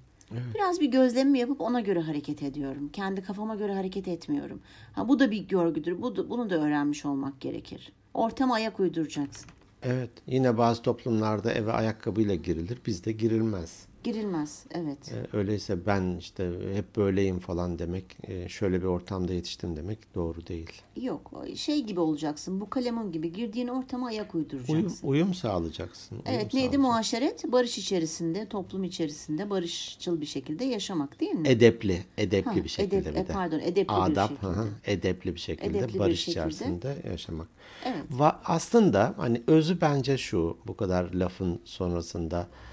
Biraz bir gözlemimi yapıp ona göre hareket ediyorum. Kendi kafama göre hareket etmiyorum. Ha, bu da bir görgüdür. Bu da, bunu da öğrenmiş olmak gerekir. Ortama ayak uyduracaksın. Evet, yine bazı toplumlarda eve ayakkabıyla girilir, bizde girilmez. Girilmez. Evet. E, Öyleyse ben işte hep böyleyim falan demek, e, şöyle bir ortamda yetiştim demek doğru değil. Yok. Şey gibi olacaksın. Bu kalemun gibi girdiğin ortama ayak uyduracaksın. Uyum, uyum sağlayacaksın. uyum Evet neydi muaşeret? Barış içerisinde, toplum içerisinde barışçıl bir şekilde yaşamak değil mi? Edepli, edepli Ha, bir şekilde edep- bir e, de. pardon, edepli bir Adap, şekilde. hı hı, edepli bir şekilde Edepli bir barış şekilde. içerisinde yaşamak. Evet. Va- aslında hani özü bence şu, bu kadar lafın sonrasında e,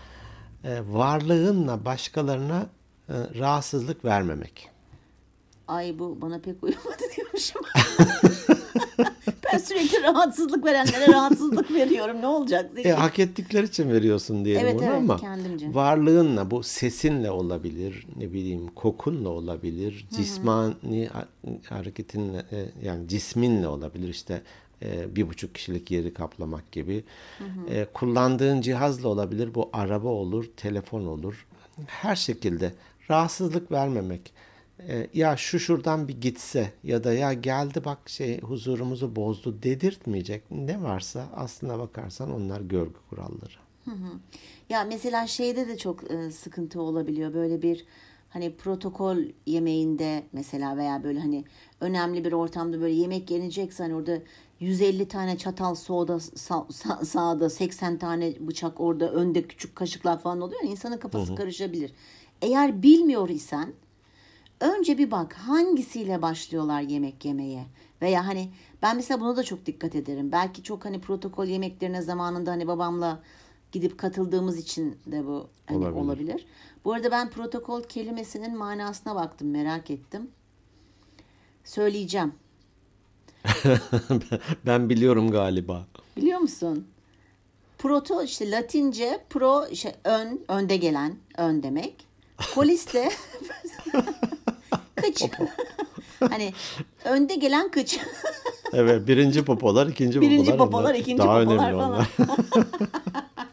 varlığınla başkalarına e, rahatsızlık vermemek. Ay bu bana pek uymadı diyormuşum. ben sürekli rahatsızlık verenlere rahatsızlık veriyorum. Ne olacak? E, hak ettikleri için veriyorsun diyelim Evet, bunu evet, ama kendimce. varlığınla bu sesinle olabilir ne bileyim kokunla olabilir cismani ha- hareketinle e, yani cisminle olabilir işte e, bir buçuk kişilik yeri kaplamak gibi. E, kullandığın cihazla olabilir bu araba olur telefon olur. Her şekilde rahatsızlık vermemek. E, ya şu şuradan bir gitse ya da ya geldi bak şey huzurumuzu bozdu dedirtmeyecek ne varsa aslına bakarsan onlar görgü kuralları. Ya mesela şeyde de çok e, sıkıntı olabiliyor. Böyle bir hani protokol yemeğinde mesela veya böyle hani önemli bir ortamda böyle yemek yenecekse hani orada 150 tane çatal soğuda sa- sa- sağda 80 tane bıçak orada önde küçük kaşıklar falan oluyor. ya, insanın kafası karışabilir. Eğer bilmiyor isen önce bir bak hangisiyle başlıyorlar yemek yemeye veya hani ben mesela buna da çok dikkat ederim. Belki çok hani protokol yemeklerine zamanında hani babamla gidip katıldığımız için de bu hani Olabilir. olabilir. Bu arada ben protokol kelimesinin manasına baktım, merak ettim. Söyleyeceğim. ben biliyorum galiba. Biliyor musun? Proto işte Latince pro işte ön, önde gelen, ön demek. Polis de kıç. hani önde gelen kıç. Evet birinci popolar, ikinci Birinci popolar. popolar, onlar ikinci daha popolar önemli falan.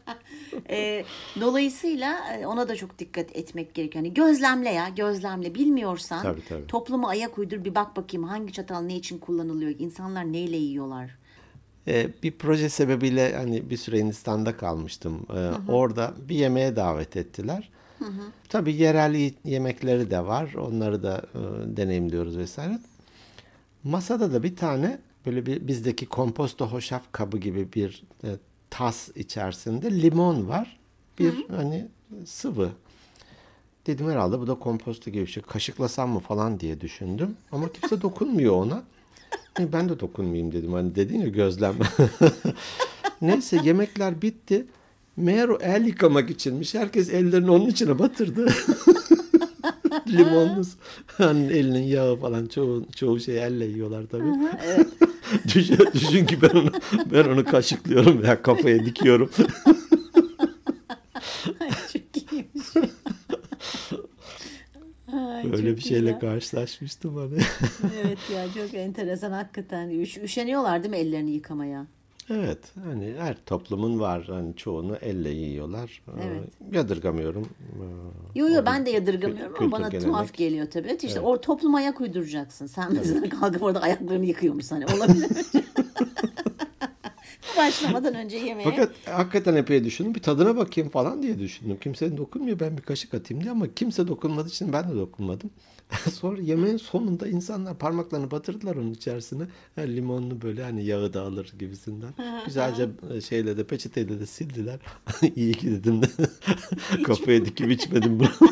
onlar. E, dolayısıyla ona da çok dikkat etmek gerekiyor. Hani gözlemle ya, gözlemle. Bilmiyorsan Tabii, tabii. topluma ayak uydur bir bak bakayım hangi çatal ne için kullanılıyor, insanlar neyle yiyorlar. Ee, bir proje sebebiyle hani bir süre Hindistan'da kalmıştım. Ee, orada bir yemeğe davet ettiler. Tabii yerel yemekleri de var. Onları da e, deneyimliyoruz vesaire. Masada da bir tane böyle bir bizdeki komposto hoşaf kabı gibi bir e, tas içerisinde limon var. Bir hani sıvı. Dedim herhalde bu da komposto gibi bir şey. Kaşıklasam mı falan diye düşündüm. Ama kimse dokunmuyor ona. E, Ben de dokunmayayım dedim. Hani dedin ya gözlem. Neyse yemekler bitti. Meğer o el yıkamak içinmiş. Herkes ellerini onun içine batırdı. Limonlu. Hani elinin yağı falan çoğu, çoğu şey elle yiyorlar tabii. Evet. düşün, düşün ki ben onu ben onu kaşıklıyorum veya kafaya dikiyorum. Ay, çok iyiymiş. Ay, Böyle bir şeyle güzel. karşılaşmıştım hani. Evet ya çok enteresan hakikaten. Üş, üşeniyorlar değil mi ellerini yıkamaya? Evet hani her toplumun var hani çoğunu elle yiyorlar. Ee, Evet. Yadırgamıyorum. Ee, Yo yo ben de yadırgamıyorum kü- ama bana kültür, tuhaf gelenek. geliyor tabii. Evet, işte o topluma ayak uyduracaksın. Sen mesela kalkıp orada ayaklarını yıkıyormuş hani olabilir? Başlamadan önce yemeğe. Fakat hakikaten epey düşündüm. Bir tadına bakayım falan diye düşündüm. Kimse dokunmuyor. Ben bir kaşık atayım diye ama kimse dokunmadığı için ben de dokunmadım. Sonra yemeğin sonunda insanlar parmaklarını batırdılar onun içerisine. Ha, limonlu böyle hani yağı dağılır gibisinden. Güzelce e, şeyle de peçeteyle de sildiler. İyi ki dedim de kafaya dikip içmedim bunu.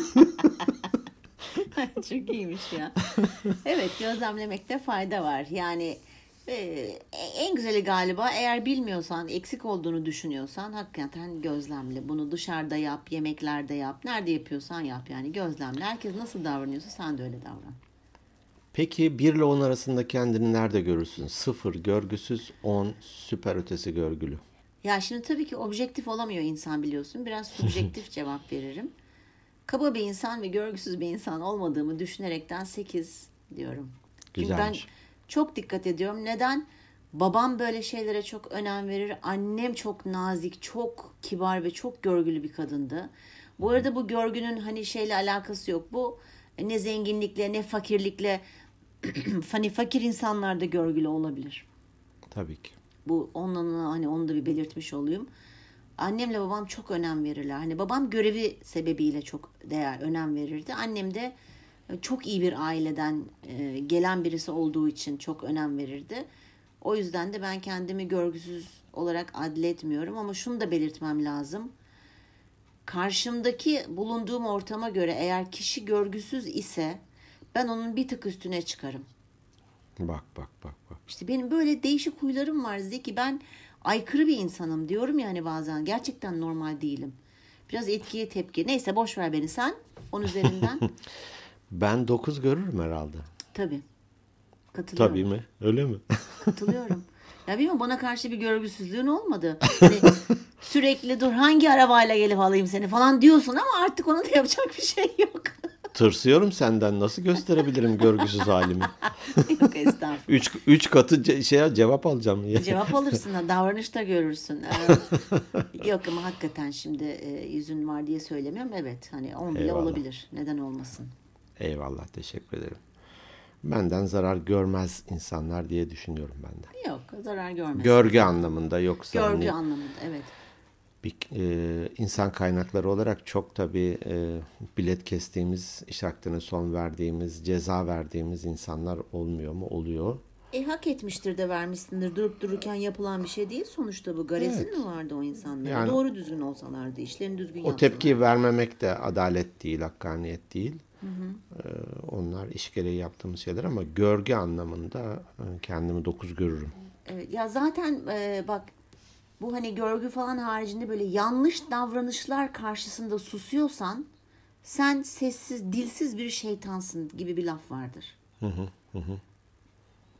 Çok iyiymiş ya. Evet gözlemlemekte fayda var. Yani Ee, en güzeli galiba eğer bilmiyorsan, eksik olduğunu düşünüyorsan hakikaten gözlemle. Bunu dışarıda yap, yemeklerde yap, nerede yapıyorsan yap yani gözlemle. Herkes nasıl davranıyorsa sen de öyle davran. Peki 1 ile 10 arasında kendini nerede görürsün? 0 görgüsüz, 10 süper ötesi görgülü. Ya şimdi tabii ki objektif olamıyor insan biliyorsun. Biraz subjektif cevap veririm. Kaba bir insan ve görgüsüz bir insan olmadığımı düşünerekten 8 diyorum. Çünkü ben Güzelmiş. Çok dikkat ediyorum. Neden? Babam böyle şeylere çok önem verir. Annem çok nazik, çok kibar ve çok görgülü bir kadındı. Bu arada bu görgünün hani şeyle alakası yok. Bu ne zenginlikle ne fakirlikle hani fakir insanlar da görgülü olabilir. Tabii ki. Bu onunla hani onu da bir belirtmiş olayım. Annemle babam çok önem verirler. Hani babam görevi sebebiyle çok değer önem verirdi. Annem de e, çok iyi bir aileden e, gelen birisi olduğu için çok önem verirdi. O yüzden de ben kendimi görgüsüz olarak adletmiyorum ama şunu da belirtmem lazım. Karşımdaki bulunduğum ortama göre eğer kişi görgüsüz ise ben onun bir tık üstüne çıkarım. Bak bak bak bak. İşte benim böyle değişik huylarım var Zeki. Ben aykırı bir insanım diyorum yani bazen. Gerçekten normal değilim. Biraz etkiye tepki. Neyse boş ver beni sen. On üzerinden. Ben 9 görürüm herhalde. Tabii. Katılıyorum. Tabii mi? Öyle mi? Katılıyorum. Ya bilmiyorum bana karşı bir görgüsüzlüğün olmadı. Hani sürekli dur hangi arabayla gelip alayım seni falan diyorsun ama artık ona da yapacak bir şey yok. Tırsıyorum senden. Nasıl gösterebilirim görgüsüz halimi? yok estağfurullah. 3 3 katı ce- şeye cevap alacağım. Ya. Cevap alırsın da davranışta görürsün. Ee, yok ama hakikaten şimdi e, yüzün var diye söylemiyorum. Evet hani on bile Eyvallah. olabilir. Neden olmasın? Eyvallah teşekkür ederim. Benden zarar görmez insanlar diye düşünüyorum ben de. Yok zarar görmez. Görgü anlamında yoksa Görgü hani anlamında evet. bir, e, insan kaynakları olarak çok tabii e, bilet kestiğimiz, iş hakkına son verdiğimiz, ceza verdiğimiz insanlar olmuyor mu? Oluyor. E hak etmiştir de vermişsindir. Durup dururken yapılan bir şey değil sonuçta bu. Garezin mi vardı o insanlara? Yani- Doğru düzgün olsalardı, işlerini düzgün O yapsalar. tepkiyi vermemek de adalet değil, hakkaniyet değil. Ee, onlar iş gereği yaptığımız şeyler ama görgü anlamında e, kendimi dokuz görürüm. Ya zaten e, bak bu hani görgü falan haricinde böyle yanlış davranışlar karşısında susuyorsan sen sessiz, dilsiz bir şeytansın gibi bir laf vardır.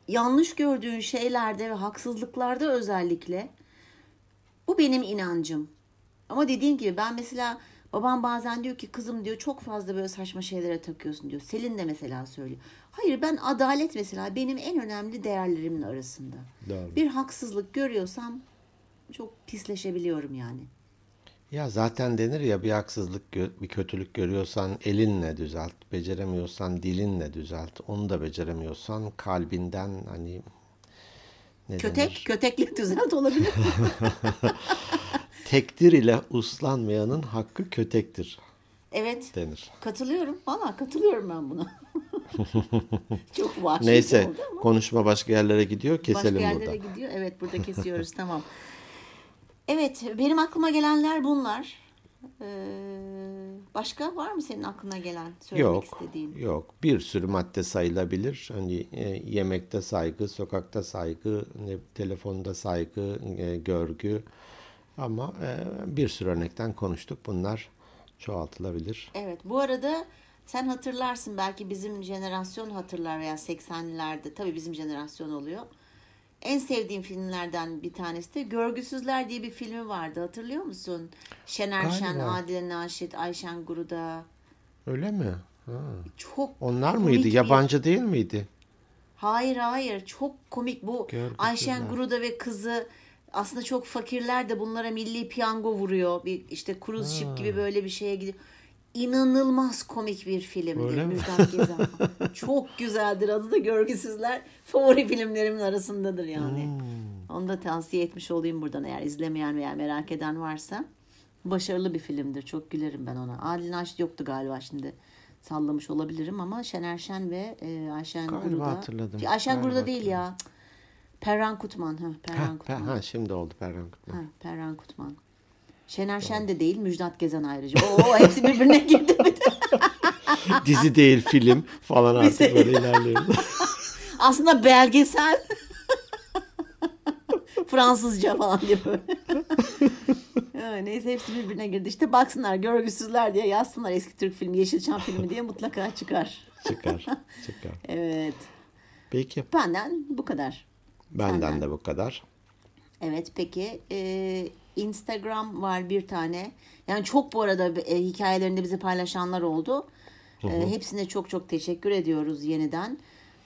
Yanlış gördüğün şeylerde ve haksızlıklarda özellikle bu benim inancım. Ama dediğim gibi ben mesela babam bazen diyor ki kızım diyor çok fazla böyle saçma şeylere takıyorsun diyor. Selin de mesela söylüyor. Hayır ben adalet mesela benim en önemli değerlerimin arasında. Doğru. Bir haksızlık görüyorsam çok pisleşebiliyorum yani. Ya zaten denir ya bir haksızlık, bir kötülük görüyorsan elinle düzelt, beceremiyorsan dilinle düzelt. Onu da beceremiyorsan kalbinden hani ne Kötek, denir? kötekle düzelt olabilir. Tekdir ile uslanmayanın hakkı kötektir evet. denir. Katılıyorum. Valla katılıyorum ben buna. çok vahşi Neyse oldu ama. konuşma başka yerlere gidiyor keselim Başka yerlere burada. gidiyor. Evet burada kesiyoruz tamam. Evet benim aklıma gelenler bunlar. Ee, başka var mı senin aklına gelen söylemek Yok, istediğin? yok. Bir sürü madde sayılabilir. Hani e, yemekte saygı, sokakta saygı, ne, telefonda saygı, e, görgü. Ama e, bir sürü örnekten konuştuk. Bunlar çoğaltılabilir. Evet bu arada sen hatırlarsın belki bizim jenerasyon hatırlar veya 80'lerde tabii bizim jenerasyon oluyor. En sevdiğim filmlerden bir tanesi de Görgüsüzler diye bir filmi vardı hatırlıyor musun? Şener Şen, Galiba. Adile Naşit, Ayşen Guruda. Öyle mi? Ha. Çok Onlar mıydı? bir- Yabancı değil miydi? Hayır hayır çok komik bu Görgüsüzler. Ayşen Guruda ve kızı aslında çok fakirler de bunlara milli piyango vuruyor. Bir işte cruise ship gibi böyle bir şeye gidiyor. İnanılmaz komik bir filmdir? Müjdat Gezen. çok güzeldir adı da Görgüsüzler. Favori filmlerimin arasındadır yani. Hmm. Onu da tavsiye etmiş olayım buradan eğer izlemeyen veya merak eden varsa. Başarılı bir filmdir. Çok gülerim ben ona. Adil Naşit yoktu galiba şimdi. Sallamış olabilirim ama Şener Şen ve e, Ayşen Galiba Guruda. hatırladım. Ayşen Galiba Guruda değil ya. Perran Kutman. Ha, Ha, Perran pe- Kutman. ha, şimdi oldu Perran Kutman. Ha, Perran Kutman. Şener Şen de değil, Müjdat Gezen ayrıca. Oo, hepsi birbirine girdi. Dizi değil film falan artık böyle ilerliyoruz. Aslında belgesel. Fransızca falan diye böyle. neyse hepsi birbirine girdi. İşte baksınlar görgüsüzler diye yazsınlar eski Türk filmi Yeşilçam filmi diye mutlaka çıkar. çıkar. Çıkar. evet. Peki. Benden bu kadar. Benden Senden. de bu kadar. Evet peki e, Instagram var bir tane. Yani çok bu arada e, hikayelerinde bizi paylaşanlar oldu. Hı hı. E, hepsine çok çok teşekkür ediyoruz yeniden.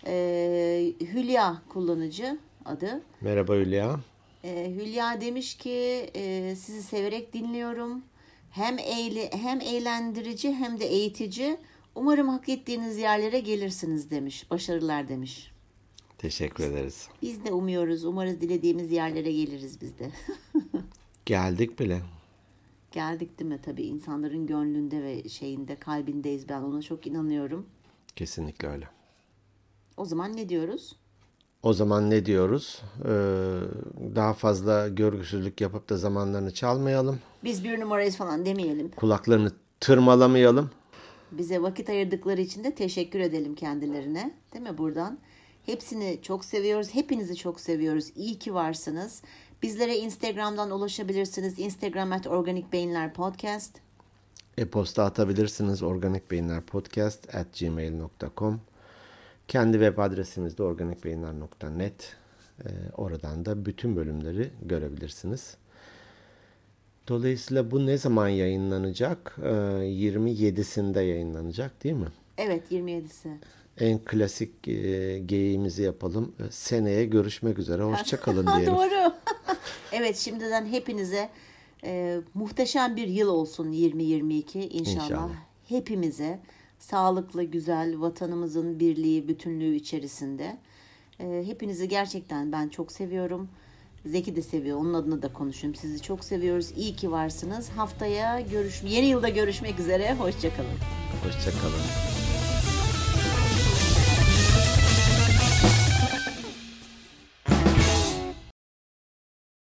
E, Hülya kullanıcı adı. Merhaba Hülya. E, Hülya demiş ki e, sizi severek dinliyorum. Hem eğli, hem eğlendirici hem de eğitici. Umarım hak ettiğiniz yerlere gelirsiniz demiş. Başarılar demiş. Teşekkür ederiz. Biz de umuyoruz. Umarız dilediğimiz yerlere geliriz biz de. Geldik bile. Geldik değil mi? Tabii insanların gönlünde ve şeyinde, kalbindeyiz. Ben ona çok inanıyorum. Kesinlikle öyle. O zaman ne diyoruz? O zaman ne diyoruz? Ee, daha fazla görgüsüzlük yapıp da zamanlarını çalmayalım. Biz bir numarayız falan demeyelim. Kulaklarını tırmalamayalım. Bize vakit ayırdıkları için de teşekkür edelim kendilerine. Değil mi buradan? Hepsini çok seviyoruz. Hepinizi çok seviyoruz. İyi ki varsınız. Bizlere Instagram'dan ulaşabilirsiniz. Instagram at Organik Beyinler Podcast. E-posta atabilirsiniz organikbeyinlerpodcast at gmail.com Kendi web adresimiz de organikbeyinler.net ee, Oradan da bütün bölümleri görebilirsiniz. Dolayısıyla bu ne zaman yayınlanacak? Ee, 27'sinde yayınlanacak değil mi? Evet 27'si en klasik e, geyiğimizi yapalım. E, seneye görüşmek üzere. Hoşçakalın diyelim. Doğru. evet şimdiden hepinize e, muhteşem bir yıl olsun 2022 inşallah. inşallah. Hepimize sağlıklı, güzel, vatanımızın birliği, bütünlüğü içerisinde. E, hepinizi gerçekten ben çok seviyorum. Zeki de seviyor. Onun adına da konuşayım. Sizi çok seviyoruz. İyi ki varsınız. Haftaya görüş yeni yılda görüşmek üzere. Hoşçakalın. Hoşçakalın.